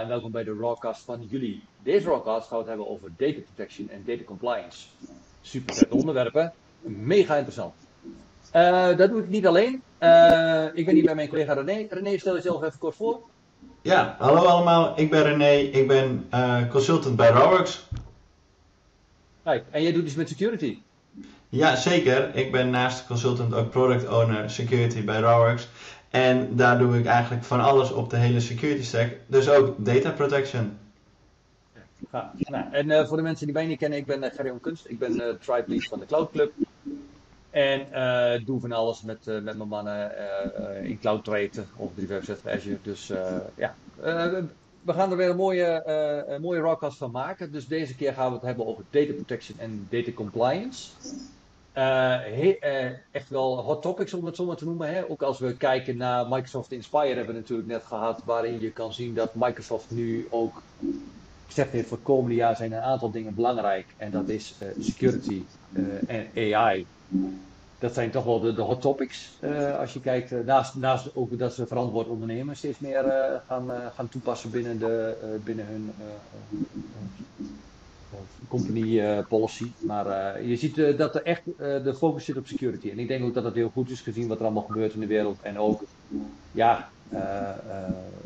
en welkom bij de Rawcast van jullie. Deze Rawcast gaan we het hebben over data protection en data compliance. Super vet onderwerpen, mega interessant. Uh, dat doe ik niet alleen. Uh, ik ben hier bij mijn collega René. René, stel jezelf even kort voor. Ja, hallo allemaal. Ik ben René. Ik ben uh, consultant bij Rawworks. Kijk, en jij doet iets met security? Ja, zeker. Ik ben naast consultant ook product owner security bij Rawworks. En daar doe ik eigenlijk van alles op de hele security stack. Dus ook data protection. Nou, en uh, voor de mensen die mij niet kennen, ik ben uh, Gerry Kunst. Ik ben uh, tribe lead van de Cloud Club. En uh, doe van alles met, met mijn mannen in Cloud Trade of 365 Azure. Dus ja, we gaan er weer een mooie, een mooie rockcast van maken. Dus deze keer gaan we het hebben over data protection en data compliance. Uh, echt wel hot topics om het zo maar te noemen. Hè? Ook als we kijken naar Microsoft Inspire hebben we natuurlijk net gehad, waarin je kan zien dat Microsoft nu ook gezegd heeft voor het komende jaar zijn een aantal dingen belangrijk. En dat is uh, security en AI. Dat zijn toch wel de, hot topics als je kijkt. naast, naast ook dat ze verantwoord ondernemen steeds meer gaan, gaan toepassen binnen, de, binnen hun company uh, policy. Maar uh, je ziet uh, dat er echt de focus zit op security. En ik denk ook dat dat heel goed is gezien wat er allemaal gebeurt in de wereld. En ook ja,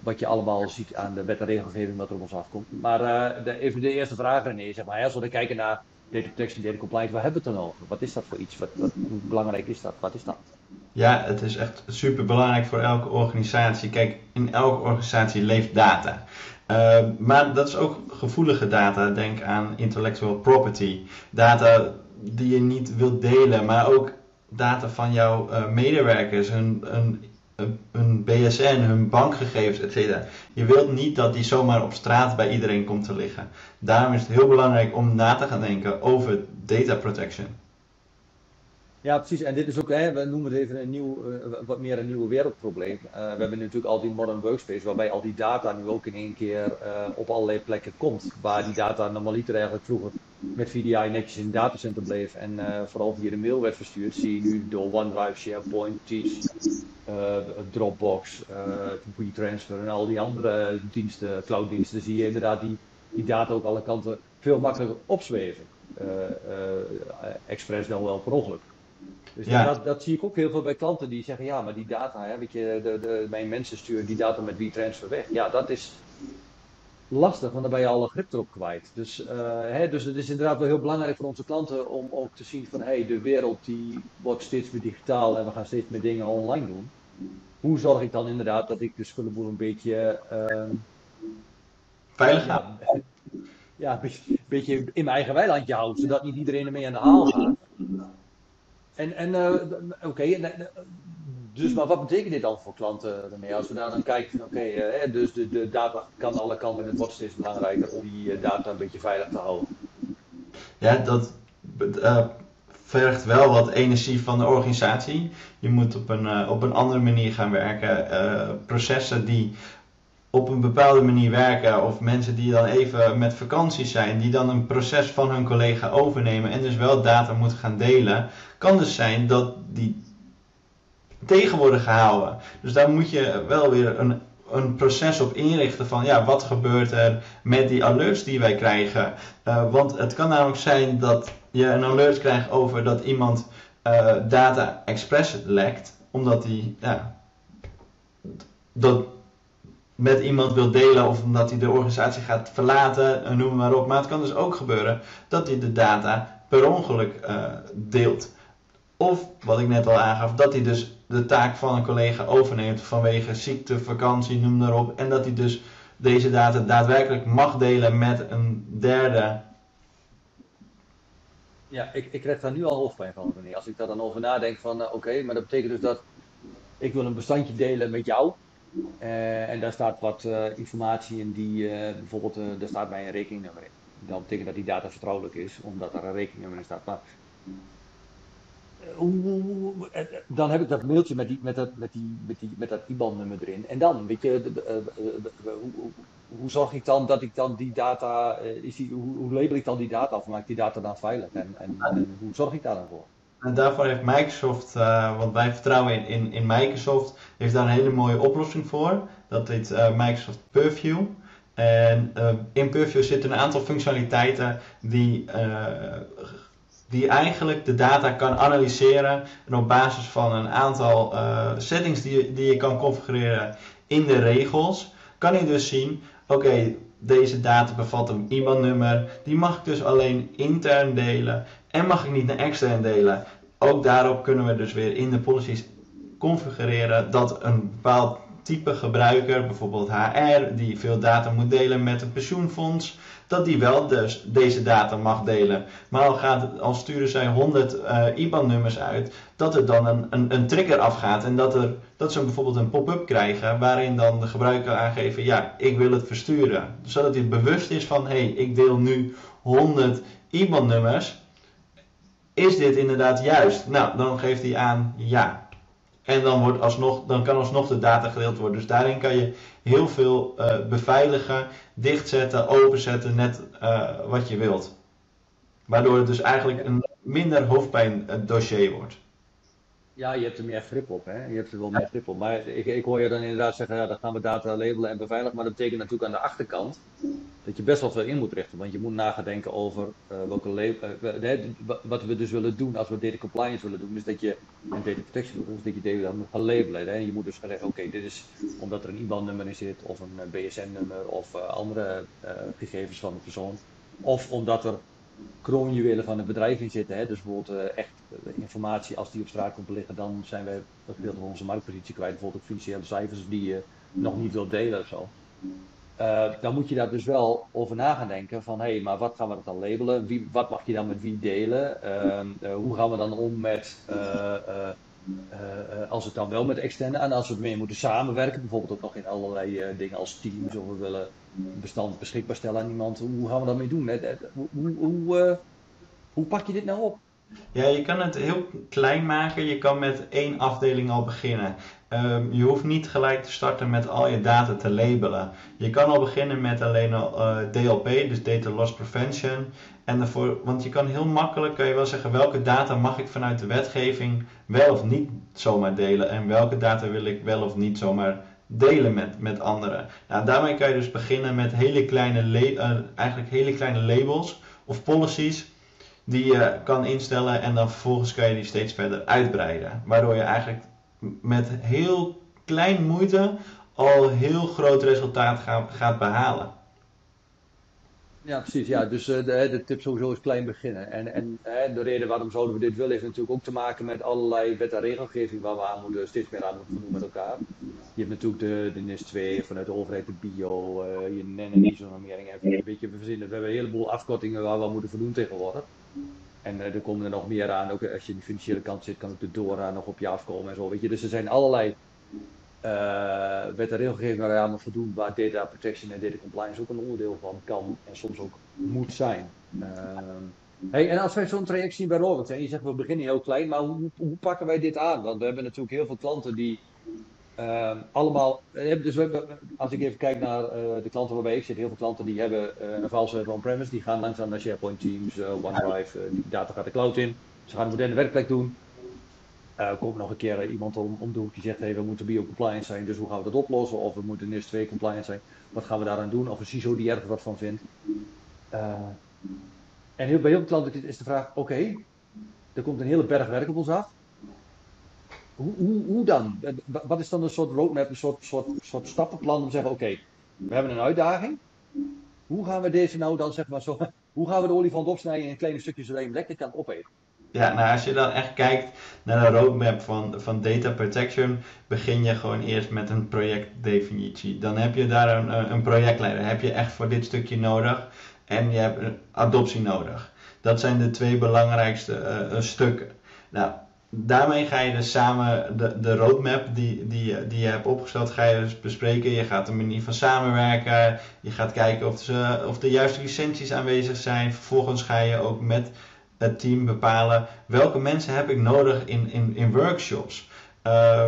wat je allemaal ziet aan de wet en regelgeving wat er op ons afkomt. Maar de, even de eerste vraag René, zeg maar, als we kijken naar data protection, data compliance, waar hebben we het dan over? Wat is dat voor iets? Wat, wat, hoe belangrijk is dat? Wat is dat? Ja, het is echt super belangrijk voor elke organisatie. Kijk, in elke organisatie leeft data. Uh, maar dat is ook gevoelige data. Denk aan intellectual property. Data die je niet wilt delen, maar ook data van jouw uh, medewerkers, hun, hun, BSN, hun bankgegevens, etc. Je wilt niet dat die zomaar op straat bij iedereen komt te liggen. Daarom is het heel belangrijk om na te gaan denken over data protection. Ja, precies. En dit is ook, hè, we noemen het even een nieuw, uh, wat meer een nieuw wereldprobleem. Uh, we hebben natuurlijk al die modern workspace, waarbij al die data nu ook in één keer uh, op allerlei plekken komt. Waar die data normaliter eigenlijk vroeger met VDI netjes in het datacenter bleef en vooral via de mail werd verstuurd, zie je nu door OneDrive, SharePoint, Teams, Dropbox, WeTransfer en al die andere diensten, clouddiensten, zie je inderdaad die, die data ook alle kanten veel makkelijker opzweven. expres dan wel per ongeluk. Dus ja. dat, dat, zie ik ook heel veel bij klanten die zeggen, ja, maar die data, hè, weet je, de, de, mijn mensen sturen die data met WeTransfer weg. Ja, dat is lastig, want dan ben je alle grip erop kwijt. Dus, uh, hè, dus het is inderdaad wel heel belangrijk voor onze klanten om ook te zien van, hé, hey, de wereld die wordt steeds meer digitaal en we gaan steeds meer dingen online doen. Hoe zorg ik dan inderdaad dat ik de spullenboel een beetje... Uh, Veilig ja, ja, een beetje, beetje in mijn eigen weilandje houd, zodat niet iedereen ermee aan de haal gaat. En, en uh, oké, okay, dus maar wat betekent dit dan voor klanten ermee? Als we daar dan kijken, oké, uh, dus de, de data kan alle kanten en het wordt steeds belangrijker om die data een beetje veilig te houden. Ja, dat vergt wel wat energie van de organisatie. Je moet op een, op een andere manier gaan werken. processen die op een bepaalde manier werken, of mensen die dan even met vakantie zijn, die dan een proces van hun collega overnemen en dus wel data moeten gaan delen, kan dus zijn dat die tegen worden gehouden. Dus daar moet je wel weer een, een proces op inrichten van ja, wat gebeurt er met die alerts die wij krijgen. Uh, want het kan namelijk zijn dat je een alert krijgt over dat iemand uh, data express lekt, omdat hij ja, dat met iemand wil delen of omdat hij de organisatie gaat verlaten, noem maar op. Maar het kan dus ook gebeuren dat hij de data per ongeluk uh, deelt. Of, wat ik net al aangaf, dat hij dus de taak van een collega overneemt vanwege ziekte, vakantie, noem maar op. En dat hij dus deze data daadwerkelijk mag delen met een derde. Ja, ik, ik krijg daar nu al hoofdpijn van, René. Als ik daar dan over nadenk van, uh, oké, maar dat betekent dus dat ik wil een bestandje delen met jou. Uh, en daar staat wat uh, informatie in die, bijvoorbeeld, daar staat bij een rekeningnummer in. Dat betekent dat die data vertrouwelijk is, omdat er een rekeningnummer in staat. Maar dan heb ik dat mailtje met, die, met, dat, met, die, met, die, met dat IBAN-nummer erin. En dan, weet je, hoe, zorg ik dan dat ik dan die data, is die, hoe, hoe label ik dan die data of maak ik die data dan veilig? En, en, en hoe zorg ik daar dan voor? En daarvoor heeft Microsoft, uh, want wij vertrouwen in, in, in, Microsoft, heeft daar een hele mooie oplossing voor. Dat heet uh, Microsoft Purview. En uh, in Purview zitten een aantal functionaliteiten die, die eigenlijk de data kan analyseren. En op basis van een aantal settings die, die je kan configureren in de regels, kan je dus zien: oké, deze data bevat een IBAN-nummer. Die mag ik dus alleen intern delen en mag ik niet naar extern delen. Ook daarop kunnen we dus weer in de policies configureren dat een bepaald type gebruiker, bijvoorbeeld HR, die veel data moet delen met een pensioenfonds, dat die wel dus deze data mag delen. Maar al, gaat, al sturen zij 100 uh, IBAN-nummers uit, dat er dan een, een, een, trigger afgaat en dat, er, dat ze bijvoorbeeld een pop-up krijgen waarin dan de gebruiker aangeven, ja, ik wil het versturen. Zodat hij bewust is van, hé, hey, ik deel nu 100 IBAN-nummers. Is dit inderdaad juist? Nou, dan geeft hij aan ja. En dan, wordt alsnog, dan kan alsnog de data gedeeld worden. Dus daarin kan je heel veel uh, beveiligen, dichtzetten, openzetten, net uh, wat je wilt. Waardoor het dus eigenlijk een minder hoofdpijn dossier wordt. Ja, je hebt er meer grip op, hè? Je hebt er wel meer grip op. Maar ik, ik hoor je dan inderdaad zeggen, ja, dan gaan we data labelen en beveiligen. Maar dat betekent natuurlijk aan de achterkant dat je best wel veel in moet richten. Want je moet nagedenken over uh, welke uh, wat we dus willen doen als we data compliance willen doen. Is dat je, data protection is dat je data dan gaan labelen. Je moet dus zeggen, oké, dit is omdat er een IBAN-nummer in zit, of een BSN-nummer, of andere gegevens van de persoon. Of omdat er kroonjuwelen van het bedrijf in zitten. Hè? Dus bijvoorbeeld uh, echt informatie, als die op straat komt liggen, dan zijn wij dat gedeelte van onze marktpositie kwijt. Bijvoorbeeld ook financiële cijfers die je nog niet wilt delen of zo. Uh, dan moet je daar dus wel over na gaan denken van hé, hey, maar wat gaan we dan labelen? Wie, wat mag je dan met wie delen? Uh, hoe gaan we dan om met als het dan wel met externe en als we meer moeten samenwerken, bijvoorbeeld ook nog in allerlei dingen als teams of we willen bestand beschikbaar stellen aan iemand. Hoe gaan we dat mee doen? Hoe, hoe, hoe, hoe pak je dit nou op? Ja, je kan het heel klein maken. Je kan met één afdeling al beginnen. Um, je hoeft niet gelijk te starten met al je data te labelen. Je kan al beginnen met alleen al uh, DLP, dus Data Loss Prevention. En daarvoor, want je kan heel makkelijk, kan je wel zeggen, welke data mag ik vanuit de wetgeving wel of niet zomaar delen. En welke data wil ik wel of niet zomaar delen met, met anderen. Nou, daarmee kan je dus beginnen met hele kleine, uh, eigenlijk hele kleine labels of policies die je kan instellen en dan vervolgens kan je die steeds verder uitbreiden. Waardoor je eigenlijk met heel klein moeite al heel groot resultaat gaat, behalen. Ja, precies. Ja, dus uh, de, de, tip sowieso is klein beginnen. En, en de reden waarom zouden we dit willen, heeft natuurlijk ook te maken met allerlei wet en regelgeving waar we aan moeten, steeds meer aan moeten doen met elkaar. Je hebt natuurlijk de, de NIS 2 vanuit de overheid, de bio, uh, je NEN en ISO-normering. Een beetje, we verzinnen, we hebben een heleboel afkortingen waar we aan moeten voldoen tegenwoordig. En uh, er komen er nog meer aan. Ook als je in de financiële kant zit, kan ook de DORA nog op je afkomen en zo. Weet je. Dus er zijn allerlei uh, wet en regelgeving waar je aan moet voldoen, waar data protection en data compliance ook een onderdeel van kan en soms ook moet zijn. Uh, hey, en als wij zo'n traject zien bij Robert, en je zegt we beginnen heel klein, maar hoe, hoe, pakken wij dit aan? Want we hebben natuurlijk heel veel klanten die uh, allemaal, dus we, als ik even kijk naar uh, de klanten waarbij ik zit, heel veel klanten die hebben uh, een valse on-premise, die gaan langzaam naar SharePoint Teams, OneDrive, die data gaat de cloud in, ze gaan een moderne werkplek doen. Er komt nog een keer iemand om, om de hoek die zegt, hey, we moeten bio-compliant zijn, dus hoe gaan we dat oplossen? Of we moeten NIS 2 compliant zijn, wat gaan we daaraan doen? Of een CISO die ergens wat van vindt. en bij heel veel klanten is de vraag, oké, okay, er komt een hele berg werk op ons af. Hoe, hoe, hoe, dan? Wat is dan een soort roadmap, een soort, soort, soort stappenplan om te zeggen: oké, we hebben een uitdaging. Hoe gaan we deze nou dan, zeg maar zo, hoe gaan we de olifant opsnijden in kleine stukjes zodat je hem lekker kan opeten? Ja, nou als je dan echt kijkt naar de roadmap van, van data protection, begin je gewoon eerst met een projectdefinitie. Dan heb je daar een, een projectleider, heb je echt voor dit stukje nodig en je hebt een adoptie nodig. Dat zijn de twee belangrijkste uh, stukken. Nou, daarmee ga je dus samen de, de roadmap die, die, die je hebt opgesteld, ga je dus bespreken. Je gaat een manier van samenwerken. Je gaat kijken of, ze, of de juiste licenties aanwezig zijn. Vervolgens ga je ook met het team bepalen welke mensen heb ik nodig in, in, in workshops. Uh,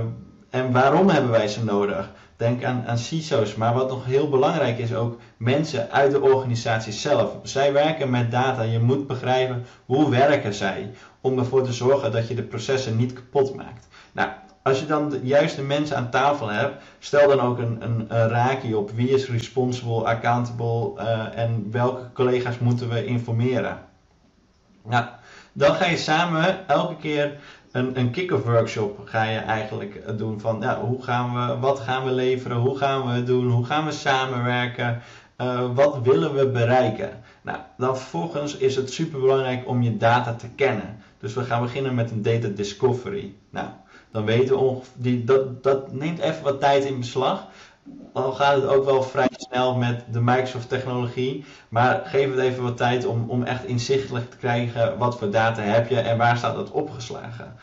en waarom hebben wij ze nodig? Denk aan, aan CISO's, maar wat nog heel belangrijk is ook mensen uit de organisatie zelf. Zij werken met data, je moet begrijpen hoe werken zij om ervoor te zorgen dat je de processen niet kapot maakt. Nou, als je dan de juiste mensen aan tafel hebt, stel dan ook een, een, raakje op wie is responsible, accountable uh, en welke collega's moeten we informeren. Nou, dan ga je samen elke keer een, een kick-off workshop ga je eigenlijk doen van ja, hoe gaan we, wat gaan we leveren, hoe gaan we het doen, hoe gaan we samenwerken, uh, wat willen we bereiken. Nou, dan vervolgens is het super belangrijk om je data te kennen. Dus we gaan beginnen met een data discovery. Nou, dan weten we die, dat, dat neemt even wat tijd in beslag. Dan gaat het ook wel vrij snel met de Microsoft technologie. Maar geef het even wat tijd om, om echt inzichtelijk te krijgen wat voor data heb je en waar staat dat opgeslagen.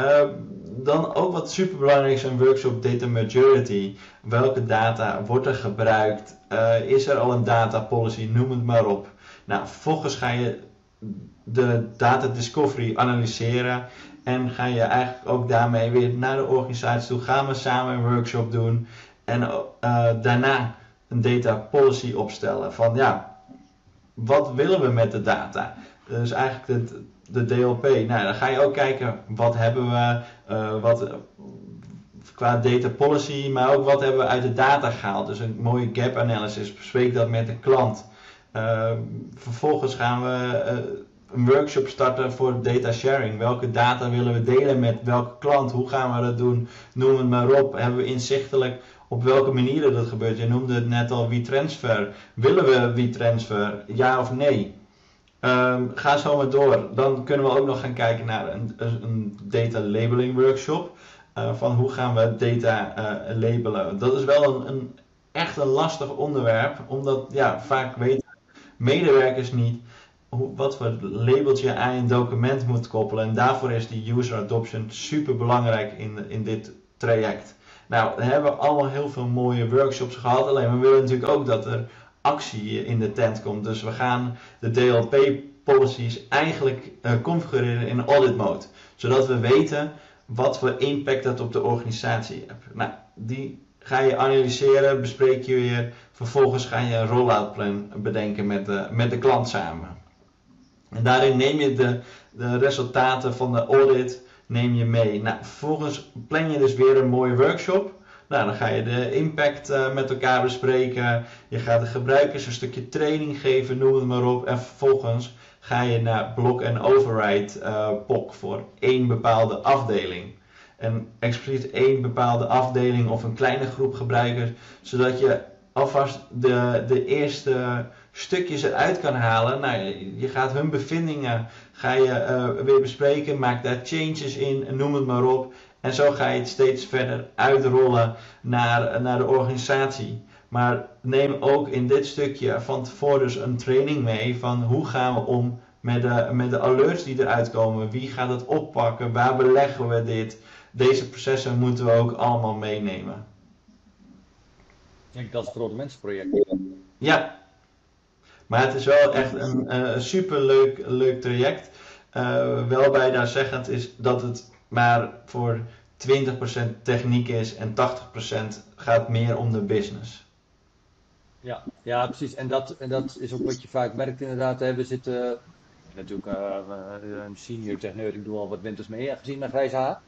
Uh, dan ook wat super belangrijk is een workshop data maturity. Welke data wordt er gebruikt? Uh, is er al een data policy? Noem het maar op. Nou, vervolgens ga je de data discovery analyseren en ga je eigenlijk ook daarmee weer naar de organisatie toe. Gaan we samen een workshop doen en uh, daarna een data policy opstellen. Van ja, wat willen we met de data? Dus eigenlijk de, de DLP. Nou, dan ga je ook kijken wat hebben we, uh, wat, qua data policy, maar ook wat hebben we uit de data gehaald. Dus een mooie gap analysis. Bespreek dat met de klant. Uh, vervolgens gaan we een workshop starten voor data sharing. Welke data willen we delen met welke klant? Hoe gaan we dat doen? Noem het maar op. Hebben we inzichtelijk op welke manieren dat gebeurt? Je noemde het net al WeTransfer. Willen we WeTransfer? Ja of nee? Um, ga zo maar door. Dan kunnen we ook nog gaan kijken naar een, een data labeling workshop. Uh, van hoe gaan we data uh, labelen. Dat is wel een, een, echt een lastig onderwerp. Omdat ja, vaak weten medewerkers niet wat voor labeltje aan een document moet koppelen. En daarvoor is die user adoption super belangrijk in, in dit traject. Nou, we hebben allemaal heel veel mooie workshops gehad. Alleen we willen natuurlijk ook dat er actie in de tent komt. Dus we gaan de DLP policies eigenlijk uh, configureren in audit mode. Zodat we weten wat voor impact dat op de organisatie heeft. Nou, die ga je analyseren, bespreek je weer. Vervolgens ga je een rollout plan bedenken met de, met de klant samen. En daarin neem je de, de resultaten van de audit neem je mee. Nou, vervolgens plan je dus weer een mooie workshop. Nou, dan ga je de impact uh, met elkaar bespreken. Je gaat de gebruikers een stukje training geven, noem het maar op. En vervolgens ga je naar block en override uh, POC voor één bepaalde afdeling. En expliciet één bepaalde afdeling of een kleine groep gebruikers, zodat je alvast de, de eerste stukjes eruit kan halen. Nou, je gaat hun bevindingen ga je, uh, weer bespreken, maak daar changes in, noem het maar op. En zo ga je het steeds verder uitrollen naar, naar de organisatie. Maar neem ook in dit stukje van tevoren dus een training mee van hoe gaan we om met de, met de alerts die eruit komen. Wie gaat het oppakken? Waar beleggen we dit? Deze processen moeten we ook allemaal meenemen. Ik denk dat het grote mensenproject. Ja, maar het is wel echt een super leuk, leuk traject. Uh, wel bij daar zeggend is dat het maar voor 20% techniek is en 80% gaat meer om de business. Ja, ja precies. En dat, en dat is ook wat je vaak merkt inderdaad. Hè. We zitten natuurlijk uh, een senior techneut, ik doe al wat winters mee, gezien mijn haar.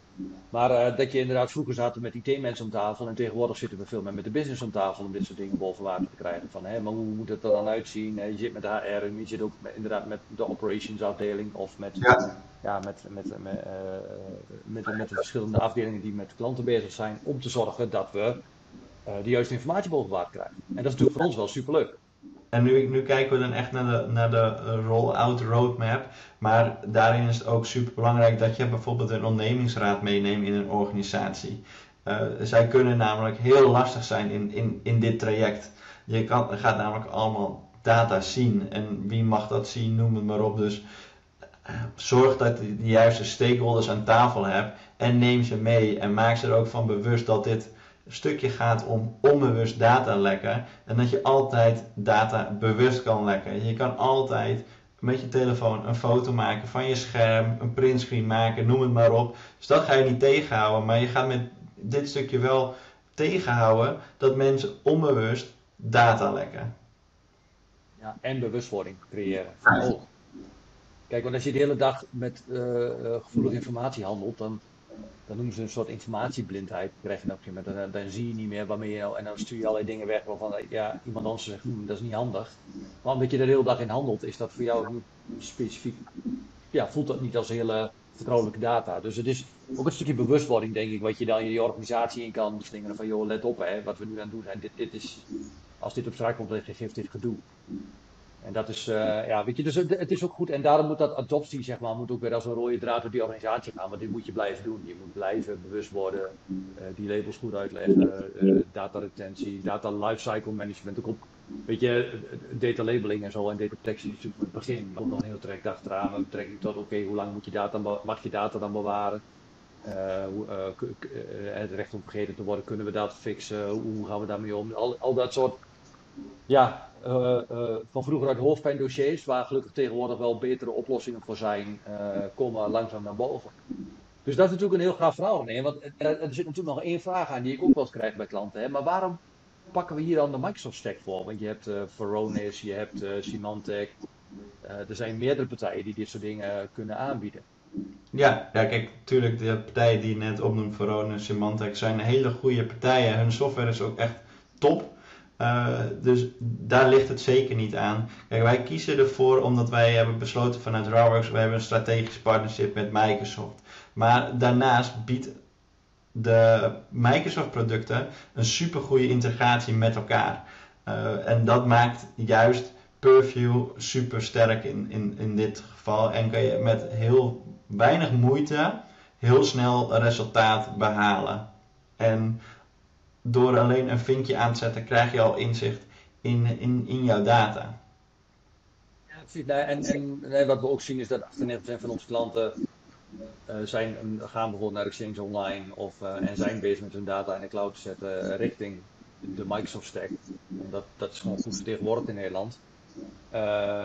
Maar uh, dat je inderdaad vroeger zaten met IT-mensen om tafel en tegenwoordig zitten we veel meer met de business om tafel om dit soort dingen boven water te krijgen. Van, hè, maar hoe moet het er dan uitzien? je zit met HR en je zit ook met, inderdaad met de operations afdeling of met, ja. ja met, met, met, uh, met, met, de verschillende afdelingen die met klanten bezig zijn om te zorgen dat we uh, de juiste informatie boven water krijgen. En dat is natuurlijk voor ons wel superleuk. En nu, nu kijken we dan echt naar de, naar de eh, roll-out roadmap. Maar daarin is het ook super belangrijk dat je bijvoorbeeld een ondernemingsraad meeneemt in een organisatie. Uh, zij kunnen namelijk heel lastig zijn in, in, in dit traject. Je kan, gaat namelijk allemaal data zien. En wie mag dat zien, noem het maar op. Dus uh, zorg dat je de juiste stakeholders aan tafel hebt. En neem ze mee. En maak ze er ook van bewust dat dit stukje gaat om onbewust data lekken. En dat je altijd data bewust kan lekken. Je kan altijd met je telefoon een foto maken van je scherm, een printscreen maken, noem het maar op. Dus dat ga je niet tegenhouden. Maar je gaat met dit stukje wel tegenhouden dat mensen onbewust data lekken. Ja, en bewustwording creëren. Oh. Kijk, want als je de hele dag met uh, gevoelige informatie handelt, dan dan noemen ze een soort informatieblindheid. Krijg je moment, dan, dan, zie je niet meer waarmee je en dan stuur je allerlei dingen weg waarvan ja, iemand anders zegt, hm, dat is niet handig. Maar omdat je er de hele dag in handelt, is dat voor jou specifiek, ja, voelt dat niet als hele vertrouwelijke data. Dus het is ook een stukje bewustwording, denk ik, wat je dan in je organisatie in kan slingeren van, joh, let op, hè, wat we nu aan het doen zijn, dit, dit is, als dit op straat komt, dan geeft dit gedoe. En dat is, uh, ja, weet je, dus het, is ook goed. En daarom moet dat adoptie, zeg maar, moet ook weer als een rode draad door die organisatie gaan. Want dit moet je blijven doen. Je moet blijven bewust worden, uh, die labels goed uitleggen, uh, data retentie, data lifecycle management. Ook op, weet je, data labeling en zo en data protection is natuurlijk het begin. Komt dan heel traject achteraan met betrekking tot, oké, hoe lang moet je data, mag je data dan bewaren? het recht om vergeten te worden, kunnen we dat fixen? Hoe gaan we daarmee om? Al, al dat soort ja, uh, uh, van vroeger uit hoofdpijndossiers, waar gelukkig tegenwoordig wel betere oplossingen voor zijn, uh, komen langzaam naar boven. Dus dat is natuurlijk een heel gaaf verhaal. Nee, want er, zit natuurlijk nog één vraag aan die ik ook wel eens krijg bij klanten. Hè? Maar waarom pakken we hier dan de Microsoft stack voor? Want je hebt uh, Varonis, je hebt Symantec. er zijn meerdere partijen die dit soort dingen kunnen aanbieden. Ja, ja, kijk, natuurlijk de partijen die je net opnoemt, Varonis, Symantec, zijn hele goede partijen. Hun software is ook echt top. Uh, dus daar ligt het zeker niet aan. Kijk, wij kiezen ervoor omdat wij hebben besloten vanuit Rawworks, we hebben een strategisch partnership met Microsoft. Maar daarnaast biedt de Microsoft producten een super goede integratie met elkaar. Uh, en dat maakt juist Purview super sterk in, in, in dit geval. En kan je met heel weinig moeite heel snel resultaat behalen. En door alleen een vinkje aan te zetten, krijg je al inzicht in, in, in jouw data. Ja, en, en wat we ook zien is dat 98% van onze klanten uh, zijn, gaan bijvoorbeeld naar Exchange Online of, uh, en zijn bezig met hun data in de cloud te zetten uh, richting de Microsoft stack. Dat, dat is gewoon goed vertegenwoordigd in Nederland.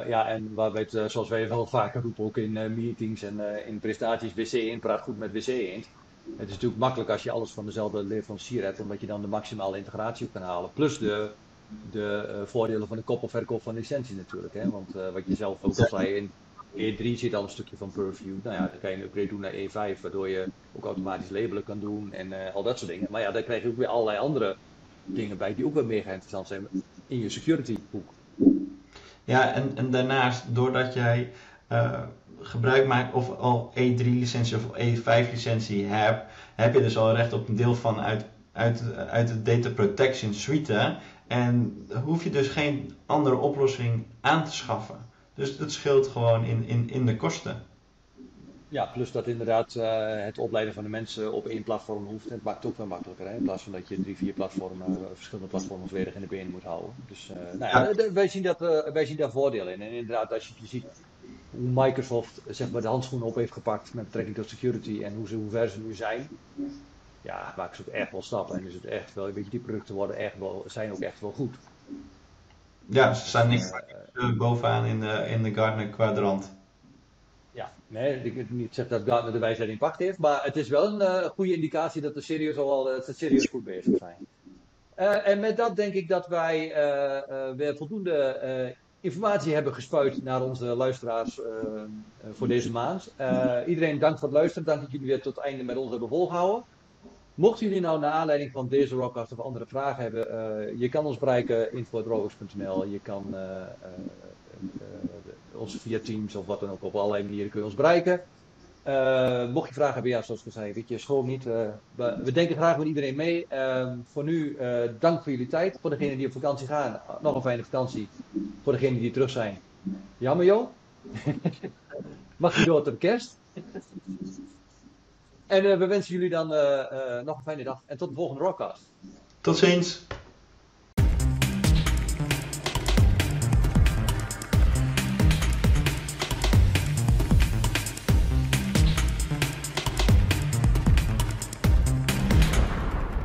ja, en waar het, zoals wij wel vaker roepen, ook in meetings en in presentaties, WC in praat goed met WC in. Het is natuurlijk makkelijk als je alles van dezelfde leverancier hebt, omdat je dan de maximale integratie op kan halen. Plus de, de uh, voordelen van de koppelverkoop van licentie natuurlijk. Hè? Want uh, wat je zelf ook al zei, in E3 zit al een stukje van Purview. Nou ja, dan kan je een upgrade doen naar E5, waardoor je ook automatisch labelen kan doen en uh, al dat soort dingen. Maar ja, daar krijg je ook weer allerlei andere dingen bij die ook weer mega interessant zijn in je security hoek. Ja, en, en daarnaast, doordat jij gebruik maakt of al E3-licentie of E5-licentie hebt, heb je dus al recht op een deel van uit, uit, uit de Data Protection Suite. En hoef je dus geen andere oplossing aan te schaffen. Dus dat scheelt gewoon in, in, in de kosten. Ja, plus dat inderdaad uh, het opleiden van de mensen op één platform hoeft. En het maakt het ook wel makkelijker. Hè? In plaats van dat je drie, vier platformen, uh, verschillende platformen volledig in de benen moet houden. Dus uh, nou ja, wij, zien dat, wij zien daar voordelen in. En inderdaad, als je ziet hoe Microsoft zeg maar, de handschoenen op heeft gepakt met betrekking tot security en hoe, ze, hoe ver ze nu zijn. Ja, maken ze ook echt wel stappen. En is het echt wel, weet je, die producten worden echt wel, zijn ook echt wel goed. Ja, ze staan niet uh, bovenaan in de, in de Gartner kwadrant. Ja, nee, ik niet zeggen dat Gartner de wijsheid in pacht heeft, maar het is wel een uh, goede indicatie dat de serieus al wel dat ze serieus goed bezig zijn. Uh, en met dat denk ik dat wij weer voldoende informatie hebben gespuit naar onze luisteraars uh, voor deze maand. Uh, iedereen dank voor het luisteren. Dank dat jullie weer tot het einde met ons hebben volgehouden. Mochten jullie nou naar aanleiding van deze rockcast of andere vragen hebben, uh, je kan ons bereiken info.rockers.nl. Je kan ons via Teams of wat dan ook op allerlei manieren kun ons bereiken. Uh, mocht je vragen hebben, ja, zoals ik zei, weet je, school niet. Uh, we, denken graag met iedereen mee. Uh, voor nu, dank voor jullie tijd. Voor degenen die op vakantie gaan, nog een fijne vakantie. Voor degenen die terug zijn, jammer joh. Mag je door tot kerst. en we wensen jullie dan nog een fijne dag. En tot de volgende Rockcast. Tot ziens.